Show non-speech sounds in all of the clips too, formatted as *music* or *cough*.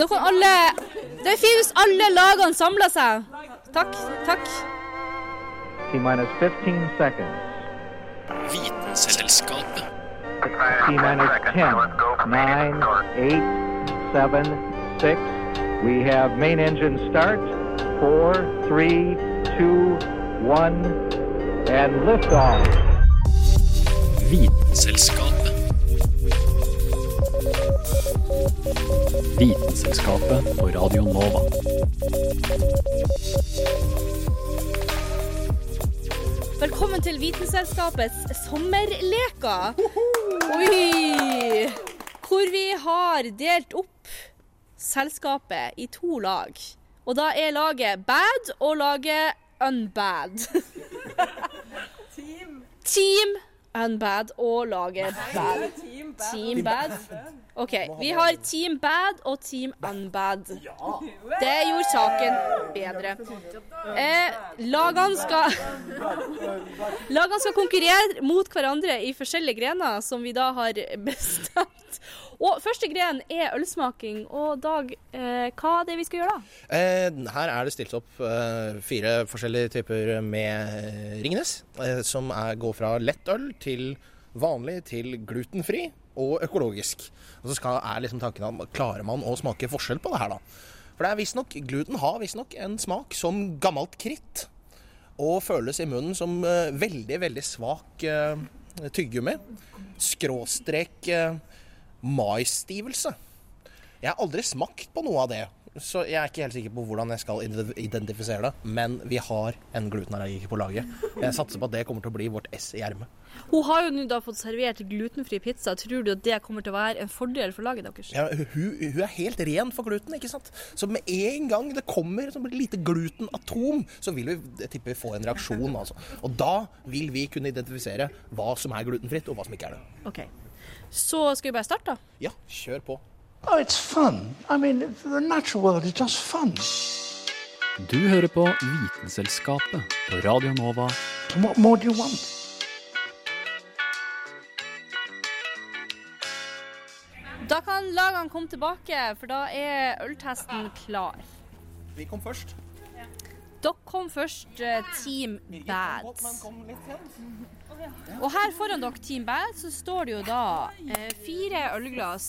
Nå kan alle Det er fint hvis alle lagene samler seg. Takk. Takk. T-minus 15 seconds. Vitenselskapet. T-minus 10, 9, 8, 7, 6. We have main engine start. 4, 3, 2, 1, and liftoff. Vitenselskapet. Vitenselskapet på Radio Nova. Velkommen til Vitenselskapets sommerleker. Oi! Hvor vi har delt opp selskapet i to lag. Og da er laget bad og laget unbad. Team. Team unbad og laget bad. Team bad. OK. Vi har Team bad og Team unbad. Det gjorde saken bedre. Eh, lagene skal *laughs* Lagene skal konkurrere mot hverandre i forskjellige grener, som vi da har *laughs* bestemt. Og første gren er ølsmaking. Og Dag, eh, hva er det vi skal gjøre da? Eh, her er det stilt opp eh, fire forskjellige typer med eh, Ringnes, eh, som er, går fra lett øl til vanlig til glutenfri og økologisk. Og så skal, er liksom tanken at klarer man å smake forskjell på det her, da. For det er visstnok Gluten har visstnok en smak som gammelt kritt. Og føles i munnen som eh, veldig, veldig svak tyggegummi. Skråstrek maisstivelse. Jeg har aldri smakt på noe av det, så jeg er ikke helt sikker på hvordan jeg skal identifisere det. Men vi har en glutenallergiker på laget. Jeg satser på at det kommer til å bli vårt ess i ermet. Hun har jo nå da fått servert glutenfri pizza. Tror du at det kommer til å være en fordel for laget deres? Ja, hun, hun er helt ren for gluten, ikke sant? Så med en gang det kommer et lite glutenatom, så vil vi jeg tipper, få en reaksjon. Altså. Og da vil vi kunne identifisere hva som er glutenfritt, og hva som ikke er det. OK. Så skal vi bare starte, da. Ja, kjør på. Oh, it's fun. I mean, the natural world is just fun. Du hører på Vitenselskapet på Radio Nova. What more do you want? Da kan lagene komme tilbake, for da er øltesten klar. Vi kom først. Dere kom først, eh, Team Bad. Og her foran dere, Team Bad, så står det jo da eh, fire ølglass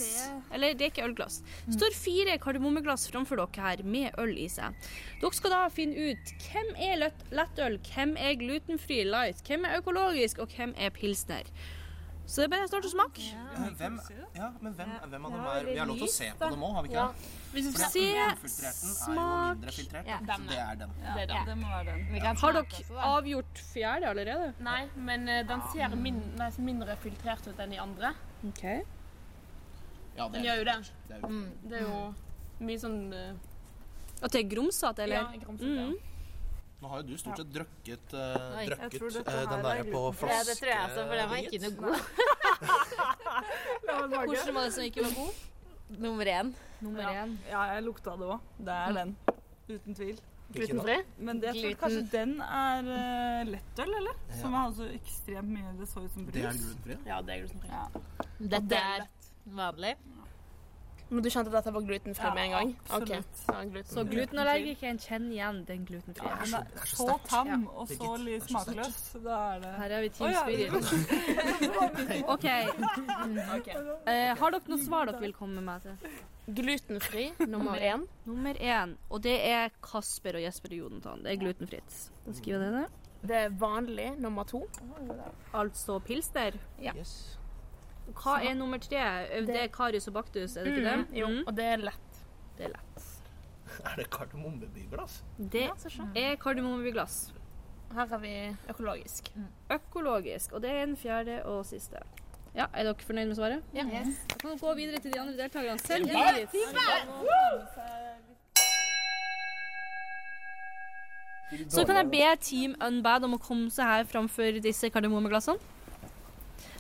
Eller det er ikke ølglass. Det står fire kardemommeglass framfor dere her med øl i seg. Dere skal da finne ut hvem er lett- lettøl, hvem er glutenfri light, hvem er økologisk, og hvem er pilsner. Så det er bare å starte smak. Hvem, ja, men hvem, hvem av dem er Vi har lov til å se på dem òg, har vi ikke det? Hvis vi Se, er smak. Ja. Så det er den. Det er den. Det må være den. Har dere avgjort fjerde allerede? Nei, men eh, den ser min, nei, mindre filtrert ut enn de andre. OK. Ja, Den gjør jo det. det er jo Det er jo mye sånn uh... At det er grumsete, eller? Ja, grumsete. ja. Nå har jo du stort sett drukket, uh, Oi, drukket eh, den der er på flaske. Ja, det tror jeg også, for den var ikke noe god. Hvordan var det som ikke var god? Nummer én. Nummer Ja. én. Ja, jeg lukta det òg. Det er den. Uten tvil. Glutenfri. Men det, jeg tror kanskje den er uh, lettøl, eller? Som har så ekstremt mye Det så ut som brus. Det er glutenfri. Ja, det er glutenfri. Ja. Dette er vanlig. Men du kjente at dette var glutenfri med en gang? absolutt. Ok. Ja, gluten. Så glutenallergikeren kjenner igjen den glutenfrie. Ja, den det er så tam og så litt smakløs. Da er det Her er vi Team ja. Spirit. *laughs* OK. Uh, har dere noe svar dere vil komme med til? Glutenfri nummer én. Nummer én. Og det er Kasper og Jesper og Jodentann. Det er glutenfritt. Da skriver jeg det ned. Det er vanlig nummer to. Altså pilsner. Yes. Hva er nummer tre? Det er Karius og Baktus, er det ikke det? Mm, jo, Mm. og det er lett. Det er lett. *laughs* Er det kardemommebyglass? Det er kardemommebyglass. Her har vi økologisk. Økologisk. Og det er den fjerde og siste. Ja, Er dere fornøyd med svaret? Ja. Da kan dere gå videre til de andre deltakerne. Selv. Så kan jeg be Team Unbad om å komme seg her framfor disse kardemommeglassene.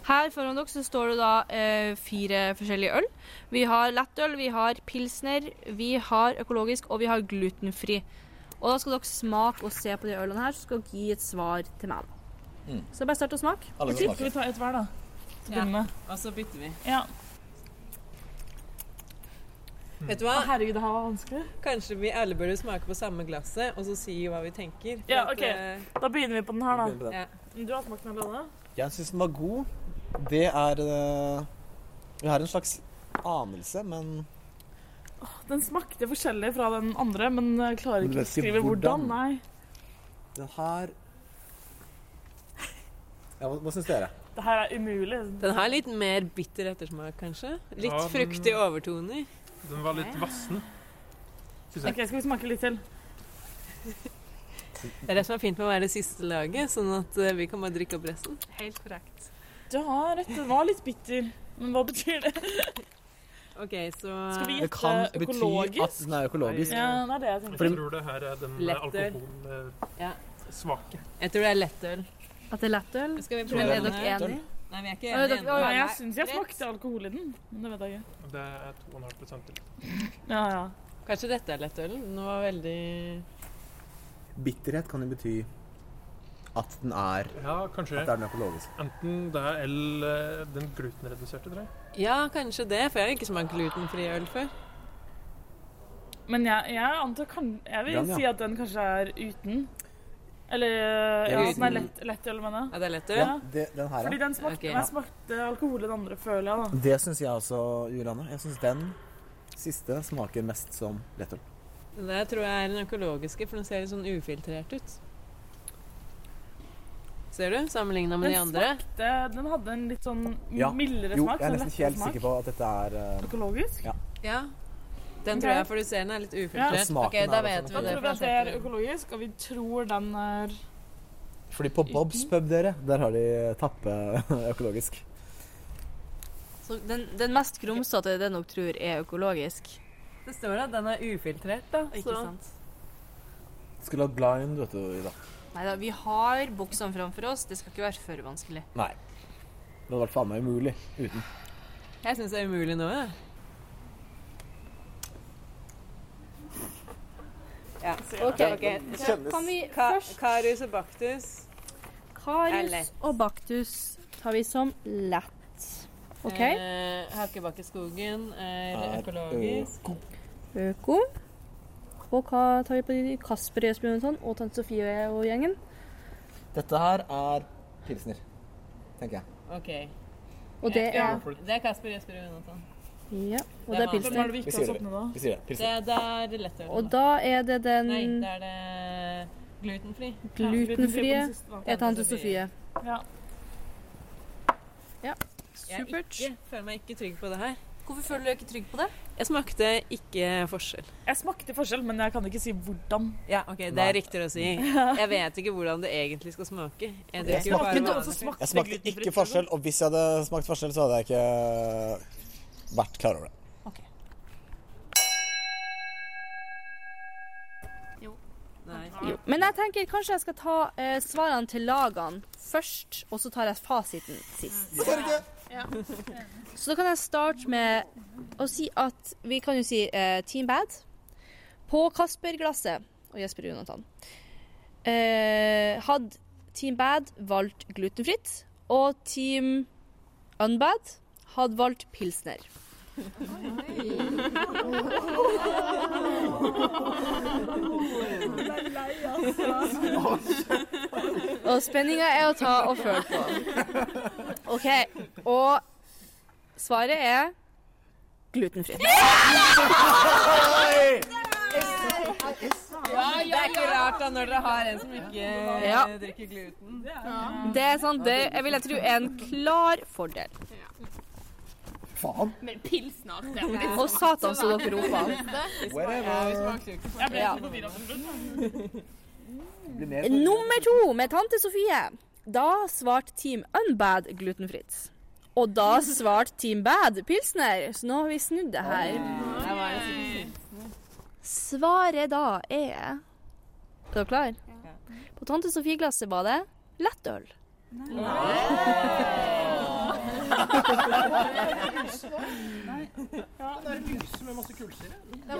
Her foran dere så står det da eh, fire forskjellige øl. Vi har lettøl, vi har pilsner, vi har økologisk og vi har glutenfri. Og da skal dere smake og se på de ølene her, så skal dere gi et svar til meg. Mm. Så bare start å smake. Alle Skal vi ta et hver, da? Til å begynne med. Og så bytter vi. Ja. Vet du hva? Å, herregud, det her var vanskelig. Kanskje vi alle burde smake på samme glasset og så si hva vi tenker. Ja, Ja, at, OK. eh, Da begynner vi på den her, da. den. Ja. Du har smakt den allerede? Jeg syns den var god. Det er Vi Jeg har en slags anelse, men Den smakte forskjellig fra den andre, men jeg klarer ikke å skrive beskrive hvordan. hvordan? Nei. den her ja, Hva, hva syns dere? Det her er umulig. Den har litt mer bitter ettersmak, kanskje. Litt Ja, den- fruktig overtoner. Den var litt vassen. Synes jeg. OK, skal vi smake litt til? Det er det som er fint med å være det siste laget, sånn at eh, vi kan bare drikke opp resten. Helt korrekt. Du har rett, den var litt bitter. Men hva betyr det? OK, så Skal vi Det gjette kan bety økologisk? at den er økologisk. Ja, det er det jeg tenker. Jeg tror det her er den Lettøl. alkoholsvake. Jeg tror det er lettøl. At det er lettøl? Skal vi prøve er dere enige? Nei, vi er ikke enige dere- ennå. Nei, jeg syns jeg smakte alkohol i den, men det vet jeg ikke. Det er 2,5 til. Ja, ja. Kanskje dette er lettølen? Den var veldig Bitterhet kan jo bety at den er Ja, kanskje. At det er den økologiske. Enten det er eller den glutenreduserte, tror jeg. Ja, kanskje det, for jeg har ikke smakt glutenfri øl før. Men jeg, jeg antar kan Jeg vil Den, ja. si at den kanskje er uten. Eller ja, Uten. den er lett, lettøl, mener jeg. Ja, det er lettøl? Ja, det, den her, Fordi ja. den smakte, Ok. den smakte alkohol i den andre, føler jeg, da. Det syns jeg også, Juliane. Jeg syns den siste smaker mest som lettøl. Det tror jeg er den økologiske, for den ser litt sånn ufiltrert ut. Ser du? Sammenligna med de Den andre. smakte Den hadde en litt sånn Ja. mildere Jo, smak. jeg er sånn nesten lettere helt smak. sikker på at dette er uh... Økologisk? Ja. Ja. Den tror jeg, for du ser den er litt ufiltrert. Ja. Ok, er da vet sånn. vi Da det. tror vi at det er økologisk, og vi tror den er Fordi på Bobs pub, dere, der har de tappe *laughs* økologisk. Så den, den mest grumsete den dere tror er økologisk. Det står at den er ufiltrert, da. Ikke Så sant? Skulle hatt blind, vet du, Ida. Nei da, vi har buksene framfor oss. Det skal ikke være for vanskelig. Nei. Det hadde vært faen meg umulig uten. jeg syns det er umulig nå, jeg. Ja. OK. Så kan vi Ka først Karius og Baktus. Karius og baktus tar vi som lett. OK? Eh, Hakebakkeskogen er Er økologisk. Øko. Hva tar vi på de? Kasper Jøsbjørn og sånn, og tante Sofie og gjengen. Dette her er pilsner, tenker jeg. OK. Og det Ja, er det er Kasper Jesper og Jonathan. Ja, og Det det er er Hvem er pilsner. det vi Vi ikke sier det. da? Vi sier det. Det, Pilsner. da er det lettøl. Og da er det den Nei, det er det glutenfri. glutenfrie er tante Sofie. Sofie. Ja. Ja, Jeg er supert. ikke, føler meg ikke trygg på det her. Hvorfor føler du deg ikke trygg på det? Jeg smakte ikke forskjell. Jeg smakte forskjell, men jeg kan ikke si hvordan. Ja, ok, Det er riktig å si. *laughs* Jeg vet ikke hvordan det egentlig skal smake. Jeg Jeg smakte smakte Jeg smakte ikke forskjell, og hvis jeg hadde smakt forskjell, så hadde jeg ikke vært klar over det. Nei. Jo. Men jeg tenker kanskje jeg skal ta eh, svarene til lagene først, og så tar jeg fasiten sist. *laughs* Så da kan jeg starte med å si at Vi kan jo si eh, Team Bad. På Kasper-glasset og Jesper Jonathan eh, hadde Team Bad valgt glutenfritt, og Team Unbad hadde valgt pilsner. Og spenninga er å ta og føle på. OK. Og svaret er glutenfritt. *laughs* Det er ikke rart da når dere har en som ikke Ja. drikker gluten. Det er sant, det jeg vil jeg tro er en klar fordel. Faen. Men pils snart. er Og satan så dere roper. Ja. som mer Nummer to med tante Sofie. Da svarte Team Unbad glutenfritt. Og da svarte Team Bad pilsner. Så nå har vi snudd det her. Svaret da er Er dere klar? På tante Sofie-glasset var det lettøl.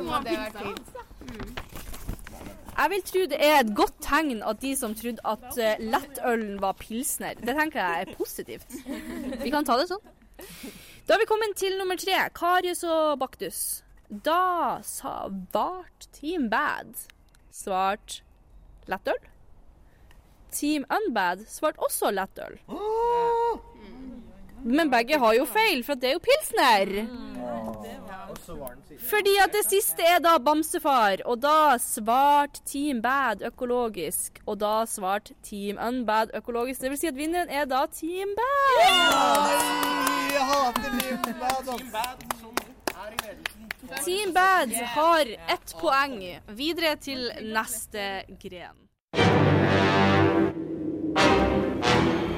Må pils. Jeg vil tro det er et godt tegn at de som trodde at eh, lettølen var pilsner. Det tenker jeg er positivt. Vi kan ta det sånn. Da har vi kommet til nummer tre. Karius og Baktus. Da sa vart Team Bad svart lettøl. Team Unbad svarte også lettøl. Men begge har jo feil, for det er jo pilsner. Fordi at det siste er da bamsefar, og da svarte Team Bad økologisk, og da svarte Team Unbad økologisk. Det vil si at vinneren er da Team Bad. Jeg hater Team Bad. Team Bad har ett poeng. Videre til neste gren.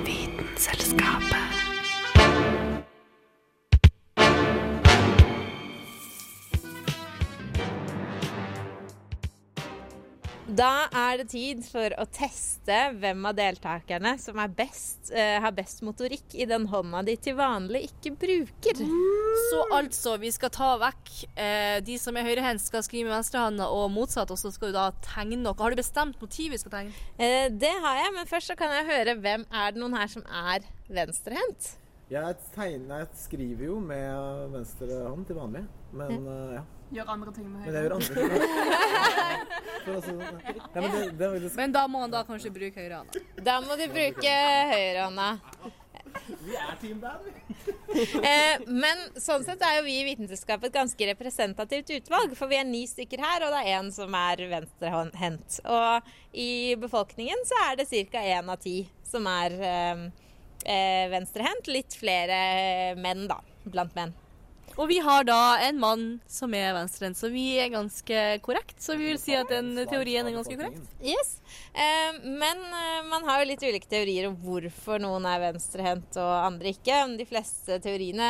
Vitenselskapet. Da er det tid for å teste hvem av deltakerne som er best, uh, har best motorikk i den hånda de til vanlig ikke bruker. Så altså, vi skal ta vekk uh, De som er høyrehendt, skal skrive med venstrehånda, og motsatt, og så skal du da tegne noe. Har du bestemt motiv vi skal tegne? Uh, det har jeg, men først så kan jeg høre hvem er det noen her som er venstrehendt? Jeg tegner, jeg skriver jo med venstre hånd til vanlig, men eh, ja. Gjør andre ting med høyre. Men jeg gjør andre ting. med altså, ja, men, det, det faktisk... Men da må han da kanskje bruke høyrehånda. Da må du bruke høyrehånda. Vi er Team band, vi. *laughs* Eh, men sånn sett er jo vi i Vitenskapet et ganske representativt utvalg. For vi er ni stykker her, og det er én som er venstrehendt. Og i befolkningen så er det ca. én av ti som er eh, eh, venstrehendt. Litt flere menn, da. Blant menn. Og vi har da en mann som er venstrehendt, så vi er ganske korrekt. Så vi vil si at den teorien er ganske korrekt. Yes. Eh, men eh, man har jo litt ulike teorier om hvorfor noen er venstrehendt og andre ikke. De fleste teoriene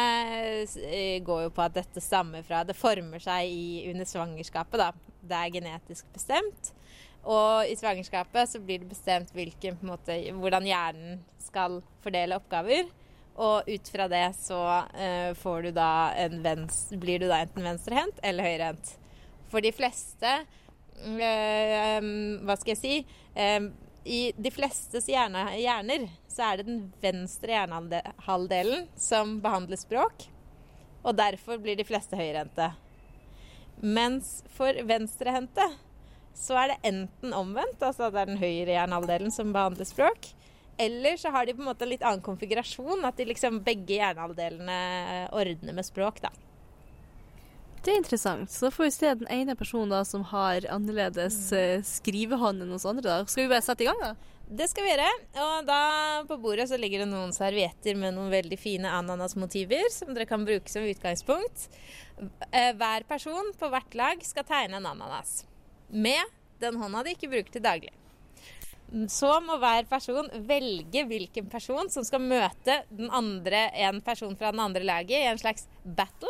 eh, går jo på at dette stammer fra Det former seg i, under svangerskapet, da. Det er genetisk bestemt. Og i svangerskapet så blir det bestemt hvilken, måte, hvordan hjernen skal fordele oppgaver. Og ut fra det så eh, du venstre, blir du da enten venstrehendt eller høyrehendt. For de fleste eh, Hva skal jeg si? I de flestes hjerne, hjerner så er det den venstre hjernehalvdelen som behandler språk. Og derfor blir de fleste høyrehendte. Mens for venstrehendte så er det enten omvendt, altså det er den høyre hjernehalvdelen som behandler språk. Eller så har de på en måte litt annen konfigurasjon, at de liksom begge hjernehalvdelene ordner med språk, da. Det er interessant. Så da får vi se den ene personen da som har annerledes eh, skrivehånd enn oss andre. da. Skal vi bare sette i gang, da? Det skal vi gjøre. Og da på bordet så ligger det noen servietter med noen veldig fine ananasmotiver som dere kan bruke som utgangspunkt. Eh, Hver person på hvert lag skal tegne en ananas. Med den hånda de ikke bruker til daglig. Så må hver person velge hvilken person som skal møte den andre, en person fra den andre laget i en slags battle.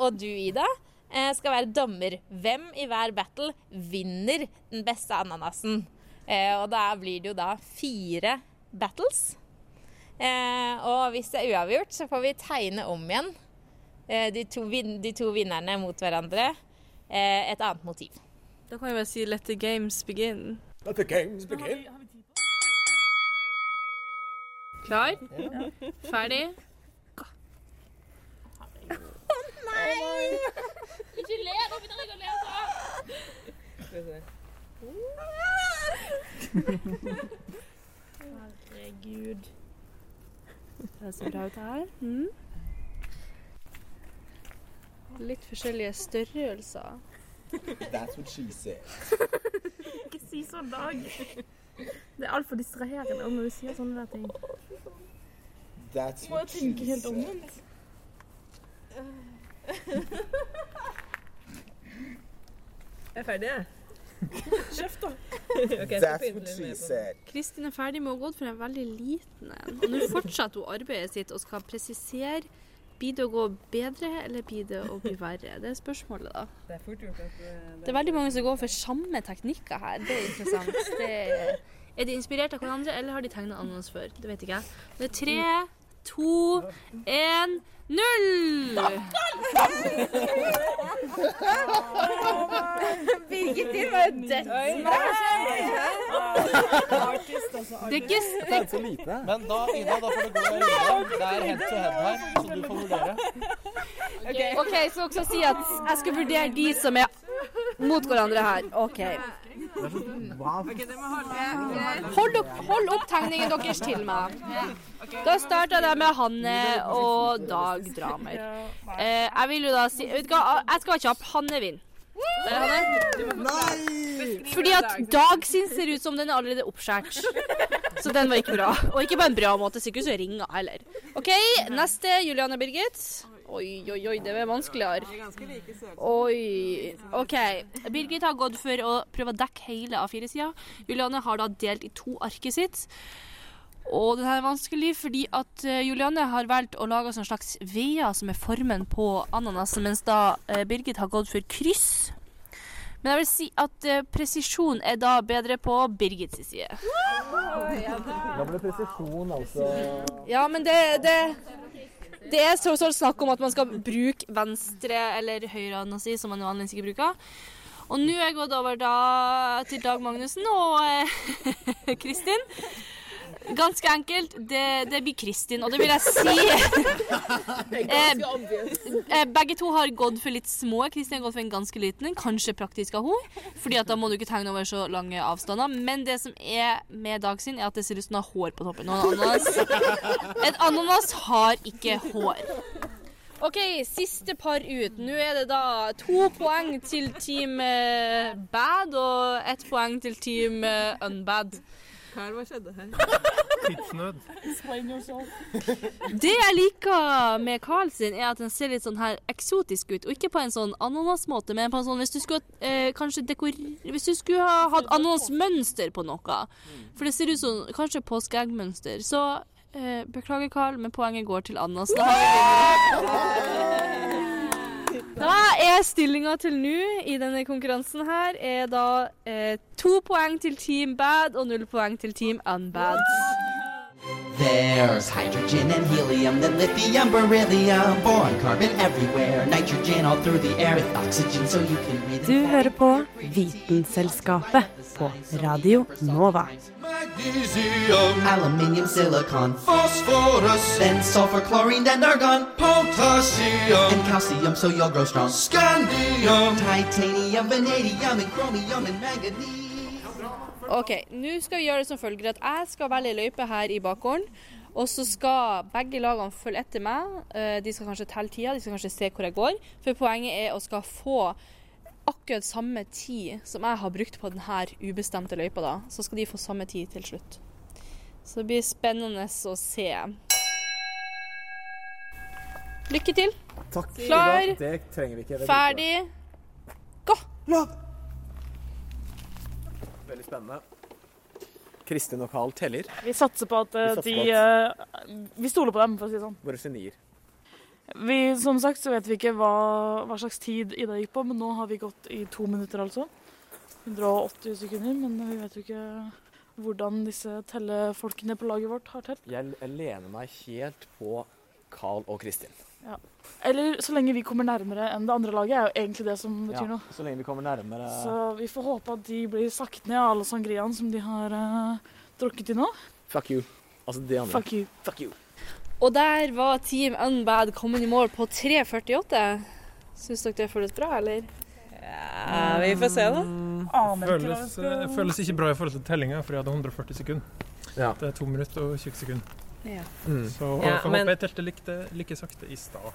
Og du, Ida, eh, skal være dommer. Hvem i hver battle vinner den beste ananasen? Eh, og da blir det jo da fire battles. Eh, og hvis det er uavgjort, så får vi tegne om igjen eh, de, to vin de to vinnerne mot hverandre. Eh, et annet motiv. Da kan vi bare si 'let the games begin'. Let the games begin. Klar? Ferdig? Nei! Ikke le, nå begynner jeg å le. Herregud. Det ser bra ut her. Mm. Litt forskjellige størrelser. That's what she said. Ikke si sånn, Dag. Det er altfor distraherende når du sier sånne der ting. That's må what she tenke helt omvendt. *laughs* Jeg er ferdig, jeg. Kjeft, da. *laughs* Ok, jeg skal That's what litt she mer på den. said. Kristin er ferdig med å gå for en veldig liten en. Og nå fortsetter hun arbeidet sitt og skal presisere. Blir det å gå bedre, eller blir det å bli verre? Det er spørsmålet, da. Det er fort gjort at eh, Det er veldig mange som går for samme teknikker her. Det er interessant. *laughs* Det er, er de inspirert av hverandre, eller har de tegna annons før? Det vet ikke jeg. Det er tre, to, én, null! Birgit din var jo! Det er så lite. Men da, Ida, da får du gå en runde. Det er head to head her, så du får vurdere. OK, så også si at jeg skal vurdere de som er mot hverandre her. OK. Hold opp, hold opp tegningen deres til meg. Da starter jeg med Hanne og Dag Dramer. Eh, jeg vil jo da si Vet du hva, jeg skal være kjapp. Hanne vinner. Der, Hanne. Fordi at Dag sin ser ut som den er allerede oppskåret. Så den var ikke bra. Og ikke på en bra måte. Sikkert som ringer heller. OK, neste. Juliane Birgit. Oi, oi, oi, det er vanskeligere. Oi. OK. Birgit har gått for å prøve å dekke hele A4-sida. Juliane har da delt i to arket sitt. Og det er vanskelig fordi at Julianne har valgt å lage en slags veier som er formen på ananasen, mens da eh, Birgit har gått for kryss. Men jeg vil si at eh, presisjon er da bedre på Birgits side. Da ble presisjon altså Ja, men det, det det er så, så snakk om at man skal bruke venstre eller høyrehånda si, som man vanligvis ikke bruker. Og nå er jeg gått over da til Dag Magnussen og eh, *laughs* Kristin. Ganske enkelt. Det, det blir Kristin, og det vil jeg si *laughs* eh, eh, Begge to har gått for litt små. Kristin har gått for en ganske liten en. Kanskje praktisk av hun, Fordi at da må du ikke tegne over så lange avstander. Men det som er med Dag sin, er at det ser ut som hun har hår på toppen. Og en ananas, et ananas har ikke hår. OK, siste par ut. Nå er det da to poeng til Team eh, Bad og ett poeng til Team eh, Unbad. Carl, hva skjedde her? *laughs* Tidsnød. *laughs* Det jeg liker med Carl sin, er at den ser litt sånn her eksotisk ut. Og ikke på en sånn ananasmåte, men på en sånn hvis du skulle eh, kanskje dekor... Hvis du skulle ha hatt ananasmønster på noe. For det ser ut som kanskje påskeeggmønster. Så eh, beklager, Carl, men poenget går til ananas. *laughs* Da har vi Da er stillinga til nå i denne konkurransen her er da eh, to poeng til Team Bad og null poeng til Team Unbad. There's hydrogen and helium, then lithium, beryllium, boron, carbon everywhere, nitrogen all through the air with oxygen so you can breathe. Du hører på Vitenselskapet på Radio Nova. Magnesium, aluminium, silicon, phosphorus, then sulfur, chlorine, and argon, potassium, and calcium so you'll grow strong, scandium, titanium, vanadium, and chromium, and manganese. OK, nå skal vi gjøre det som følger at jeg skal velge løype her i bakgården. Og så skal begge lagene følge etter meg. Eh, De skal kanskje telle tida, de skal kanskje se hvor jeg går. For poenget er å skal få akkurat samme tid som jeg har brukt på denne ubestemte løypa. da. Så skal de få samme tid til slutt. Så det blir spennende å se. Lykke til. Takk. Klar. Det trenger vi ikke. Det er ferdig, gå! Veldig spennende. Kristin og Carl teller. Vi satser på at eh, satser de på eh, Vi stoler på dem, for å si det sånn. Våre genier. Vi, som sagt så vet vi ikke hva, hva slags tid Ida gikk på, men nå har vi gått i to minutter, altså. 180 sekunder, men vi vet jo ikke hvordan disse tellefolkene på laget vårt har telt. Jeg, jeg lener meg helt på Carl og Kristin. Ja. Eller så lenge vi kommer nærmere enn det andre laget, er jo egentlig det som betyr Ja, noe. så lenge vi kommer nærmere Så vi får håpe at de blir sagt ned av alle sangriaene som de har uh, drukket i nå. Fuck you. Altså de andre. Fuck you. Fuck you. Og der var Team Unbad kommet i mål på 3.48. Syns dere det føles bra, eller? Ja, vi får se, da. Føles, eh, føles ikke bra i forhold til tellinga, for jeg hadde 140 sekunder. Ja. Det er 2 minutter og 20 sekunder. Ja. Mm. Så Ja, jeg får men- håpe jeg telte like, like sakte i stad.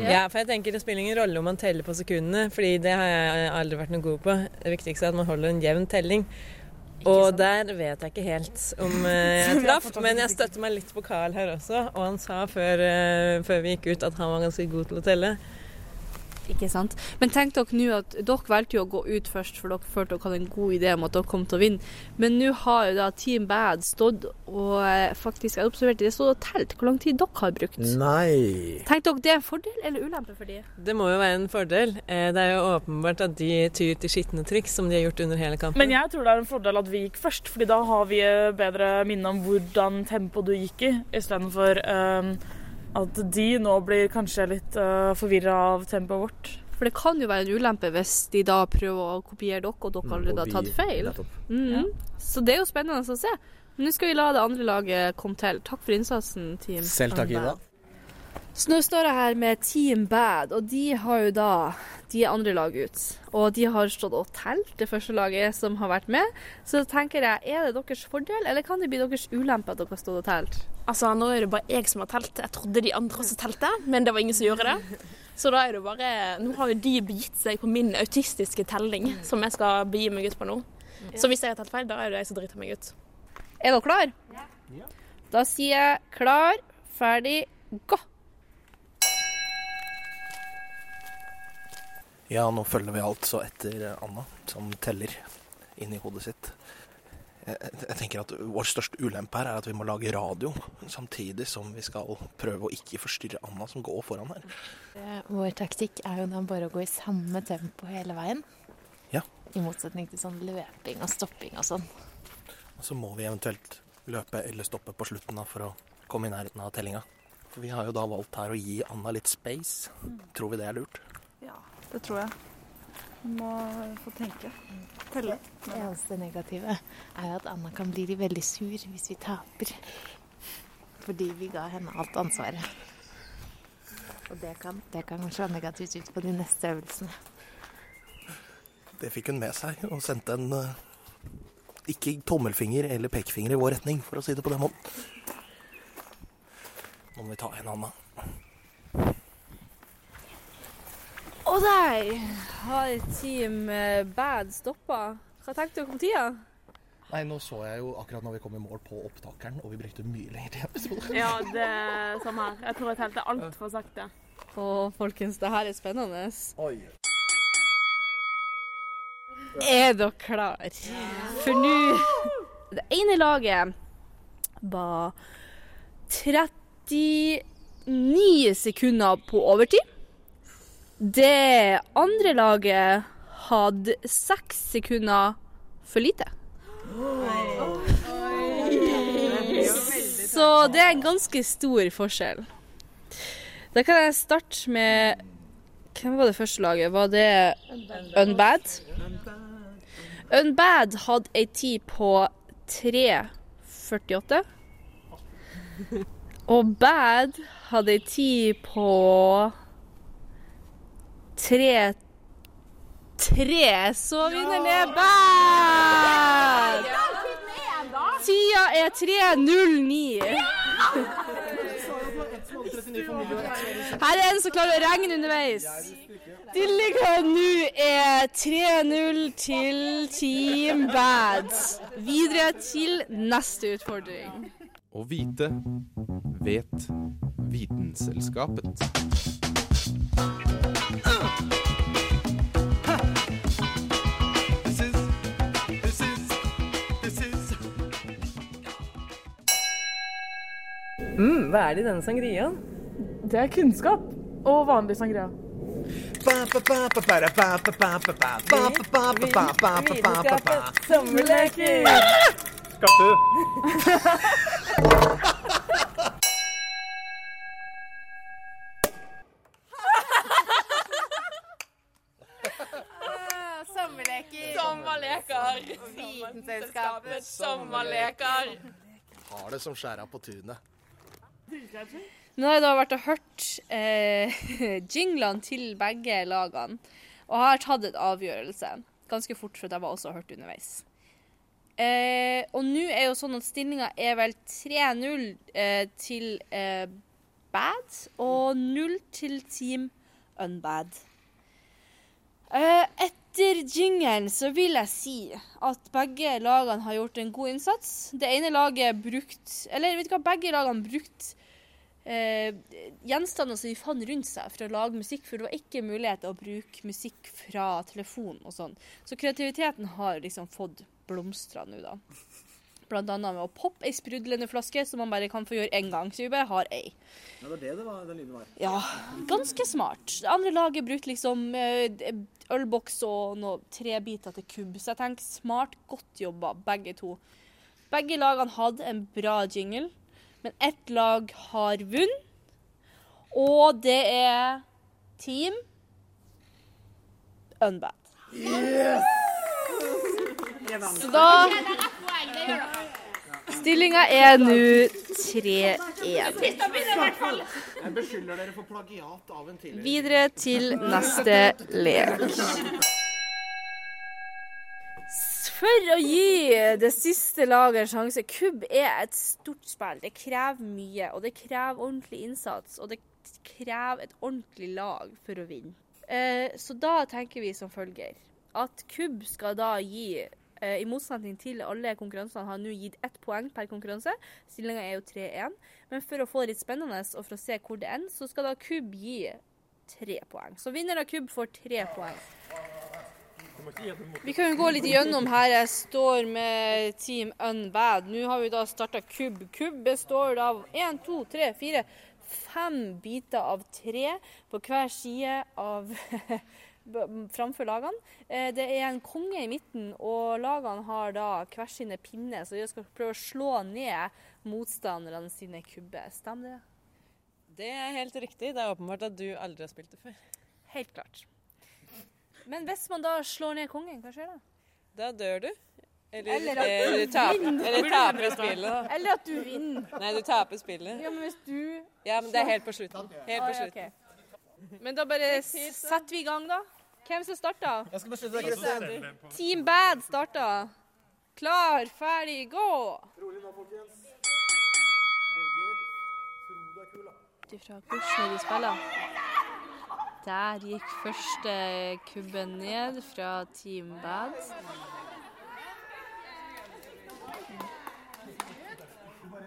Ja, for jeg tenker Det spiller ingen rolle om man teller på sekundene, fordi det har jeg aldri vært noe god på. Det viktigste er at man holder en jevn telling. Og der vet jeg ikke helt om eh, jeg *laughs* traff, men jeg støtter meg litt på Carl her også. Og han sa før, eh, før vi gikk ut at han var ganske god til å telle. Ikke sant? Men tenk dere nå at dere valgte jo å gå ut først, for dere følte dere hadde en god idé om at dere kom til å vinne. Men nå har jo da Team Bad stått og eh, faktisk jeg observerte det stått og telt hvor lang tid dere har brukt. Nei. Tenk dere, det er en fordel eller ulempe for de? Det må jo være en fordel. Eh, Det er jo åpenbart at de tyr til skitne triks, som de har gjort under hele kampen. Men jeg tror det er en fordel at vi gikk først, fordi da har vi eh, bedre minne om hvordan tempo du gikk i, istedenfor um, at de nå blir kanskje litt uh, forvirra av tempoet vårt. For det kan jo være en ulempe hvis de da prøver å kopiere dere, og dere allerede har tatt feil. Mhm. Så det er jo spennende å se. Men nå skal vi la det andre laget komme til. Takk for innsatsen, team. Selv takk, Ida. Så nå står jeg her med Team Bad, og de har jo da de andre laget ut. Og de har stått og telt, det første laget som har vært med. Så tenker jeg, er det deres fordel, eller kan det bli deres ulempe at dere har stått og telt? Altså, nå er det bare jeg som har telt. Jeg trodde de andre også telte, men det var ingen som gjorde det. Så da er det bare Nå har jo de begitt seg på min autistiske telling, som jeg skal begi meg ut på nå. Så hvis jeg har telt feil, da er det jeg som driter meg ut. Er dere klar? Da sier jeg klar, ferdig, gå! Ja, nå følger vi altså etter Anna, som teller inni hodet sitt. Jeg, jeg tenker at Vår største ulempe her er at vi må lage radio, samtidig som vi skal prøve å ikke forstyrre Anna, som går foran her. Eh, Vår taktikk er jo da bare å gå i samme tempo hele veien. Ja. I motsetning til sånn løping og stopping og sånn. Og så må vi eventuelt løpe eller stoppe på slutten da, for å komme i nærheten av tellinga. For vi har jo da valgt her å gi Anna litt space. Tror vi det er lurt? Ja, det tror jeg. Vi må få tenke. Telle. Det eneste negative er at Anna kan bli veldig sur hvis vi taper. Fordi vi ga henne alt ansvaret. Og det kan, det kan slå negativt ut på de neste øvelsene. Det fikk hun med seg, og sendte en eh, ikke tommelfinger eller pekefinger i vår retning, for å si det på den måten. Nå må vi ta en Anna. Og der har Team eh, Bad stoppa. Hva tenkte dere om tida? Nei, nå så jeg jo akkurat når vi kom i mål på opptakeren, og vi brukte mye lenger til episode. Ja, det er samme her. Jeg tror jeg telte altfor sakte. Å, folkens, det her er spennende. Oi. Er dere klar? For nå Det ene laget var 39 sekunder på overtid. Det andre laget hadde seks sekunder for lite. Så det er en ganske stor forskjell. Da kan jeg starte med Hvem var det første laget? Var det Unbad? Unbad hadde ei tid på 3.48. Og Bad hadde ei tid på 3 3, så vinner Bad! Tida er 3.09. Her er en som klarer å regne underveis. Stillinga nå er 3-0 til Team Bad. Videre til neste utfordring. Å vite vet Vitenselskapet. Mm, hva er det i denne sangriaen? Det er kunnskap og vanlig sangria. Sommerleker! Skapte. Sommerleker. Sommerleker. Vitenselskapet sommerleker. Har det som skjæra på tunet. Nå har jeg da vært og hørt eh, *laughs* jinglene til begge lagene, og har tatt et avgjørelse ganske fort, for jeg var også hørt underveis. Eh, og nå er jo sånn at stillinga er vel 3-0 eh, til eh, Bad og 0 til Team Unbad. Eh, etter jingelen så vil jeg si at begge lagene har gjort en god innsats. Det ene laget brukt Eller vet du hva, begge lagene brukt eh, gjenstander som de fant rundt seg for å lage musikk, for det var ikke mulighet til å bruke musikk fra telefon og sånn. Så kreativiteten har liksom fått blomstra nå, da. Blant annet med å poppe ei sprudlende flaske som man bare kan få gjøre én gang. Så vi bare har ei. Det var det det var, den lyden var. Ja, ganske smart. Det andre laget brukte liksom eh, ølboks og noe trebiter til kubb, så jeg tenker smart, godt jobba, begge to. Begge lagene hadde en bra jingle, men ett lag har vunnet, og det er Team Unbad. Så da Stillinga er nå 3-1. Jeg beskylder dere for plagiat av en tidligere Videre til neste lek. For å gi det siste laget en sjanse Kubb er et stort spill. Det krever mye, og det krever ordentlig innsats. Og det krever et ordentlig lag for å vinne. Eh, så da tenker vi som følger at Kubb skal da gi eh, i motsetning til alle konkurransene har nå gitt ett poeng per konkurranse. Stillinga er jo 3-1. Men for å få det litt spennende og for å se hvor det ender, så skal da Kubb gi tre poeng. Så vinner av Kubb får tre poeng. Vi kan jo gå litt gjennom her. Jeg står med Team Unbad. Nå har vi da starta Kubb. Kubb består av én, to, tre, fire, fem biter av tre på hver side av *laughs* framfor lagene. Eh, Det er en konge i midten, og lagene har da hver sine pinner, så de skal prøve å slå ned motstanderne sine kubber. Stemmer det? Det er helt riktig. Det er åpenbart at du aldri har spilt det før. Helt klart. Men hvis man da slår ned kongen, hva skjer da? Da dør du. Eller, Eller at eller, du taper, vinner. eller taper spillet. Eller at du vinner. Nei, du taper spillet. Ja, men hvis du Ja, men det er helt på slutten. Helt Ah, ja, okay. Men da bare setter vi i gang, da. Hvem som starta? Jeg skal beslutte det, Kristin. Team Bad starta. Klar, ferdig, gå! Ut ifra hvordan de spiller. Der gikk første kubben ned fra Team Bad.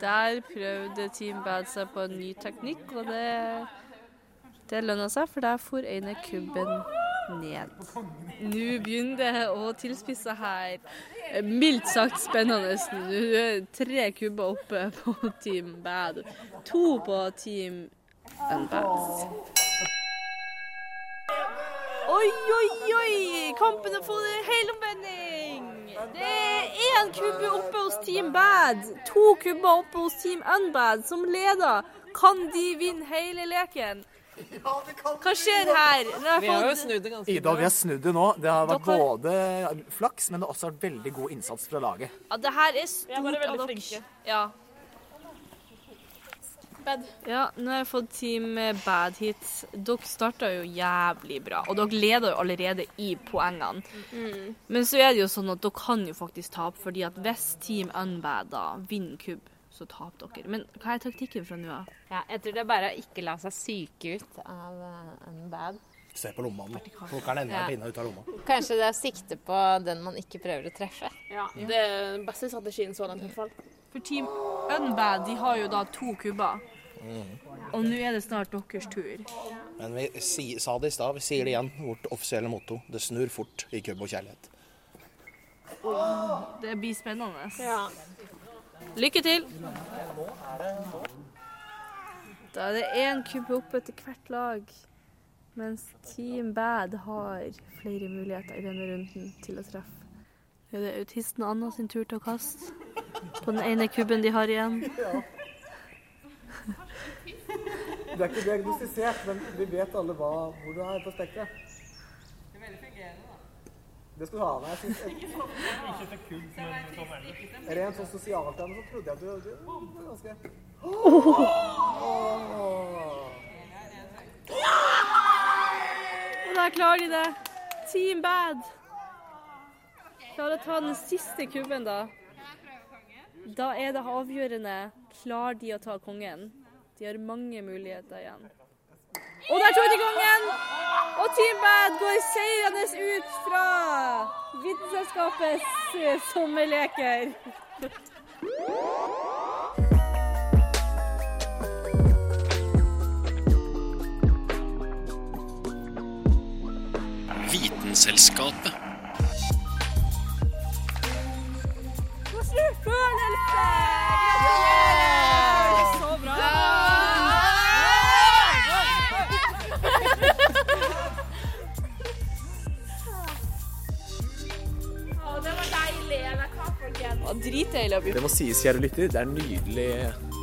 Der prøvde Team Bad seg på en ny teknikk, og det, det lønna seg, for der for ene kubben ned. Nå begynner det å tilspisse her. Mildt sagt spennende. Nå er tre kubber oppe på Team Bad. To på Team Unbad. Oi, oi, oi! Kampen har fått en helomvending. Det er én kubbe oppe hos Team Bad, to kubber oppe hos Team Unbad, som leder. Kan de vinne hele leken? Hva skjer her? Vi har jo snudd det ganske Ida, vi har snudd det nå. Det har vært både flaks, men det har også vært veldig god innsats fra laget. Ja, det her er stort Vi er bare veldig av dere. flinke. Ja. Bad. ja, nå har jeg fått Team Bad hit. Dere starta jo jævlig bra, og dere leder jo allerede i poengene. Mm. Men så er det jo sånn at dere kan jo faktisk tape, fordi at hvis Team Unbad da vinner kubb, så taper dere. Men hva er taktikken fra nå av? Ja, jeg tror det er bare å ikke la seg syke ut av Unbad. Se på lomma. Plukker den ene Ja. pinna ut av lomma. Kanskje det er sikte på den man ikke prøver å treffe. Ja, det er den beste strategien så langt i hvert fall. For Team Unbad de har jo da to kubber, og nå er det snart deres tur. Men vi si, sa det i stad, vi sier det igjen. Vårt offisielle motto. Det snur fort i kubb og kjærlighet. Det blir spennende. Ja. Lykke til! Da er det én kubbe oppe til hvert lag, mens Team Bad har flere muligheter i denne runden til å treffe. Nå er det autisten Anna sin tur til å kaste på den ene kubben de har igjen. Det er ikke diagnostisert, men vi vet alle hva, hvor du er på spekteret. Det skal du ha med. Jeg synes, Ikke til kult, men sånn ellers. rent sånn sosialt så trodde jeg at du, du, du var ganske Og Da klarer de det. Team Bad klarer å ta den siste kubben, da. Da er det avgjørende. Klarer de å ta kongen? De har mange muligheter igjen. Og der tok de kongen! Og Team Bad går seirende ut fra Vitenselskapets eh, sommerleker. Vitenselskapet. Dritdeilig å bli Det må sies, kjære lytter, det er nydelig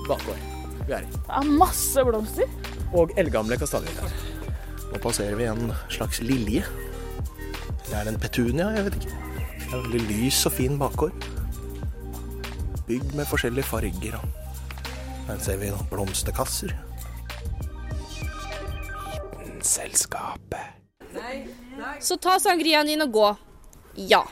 bakgård vi er i. Det er masse blomster. Og eldgamle kastanjer her. Nå passerer vi en slags lilje. Det er en petunia, jeg vet ikke. Det er veldig lys og fin bakgård. Bygd med forskjellige farger. Her ser vi noen blomsterkasser. Vitenselskapet. Så ta sangriaen din og gå. Ja.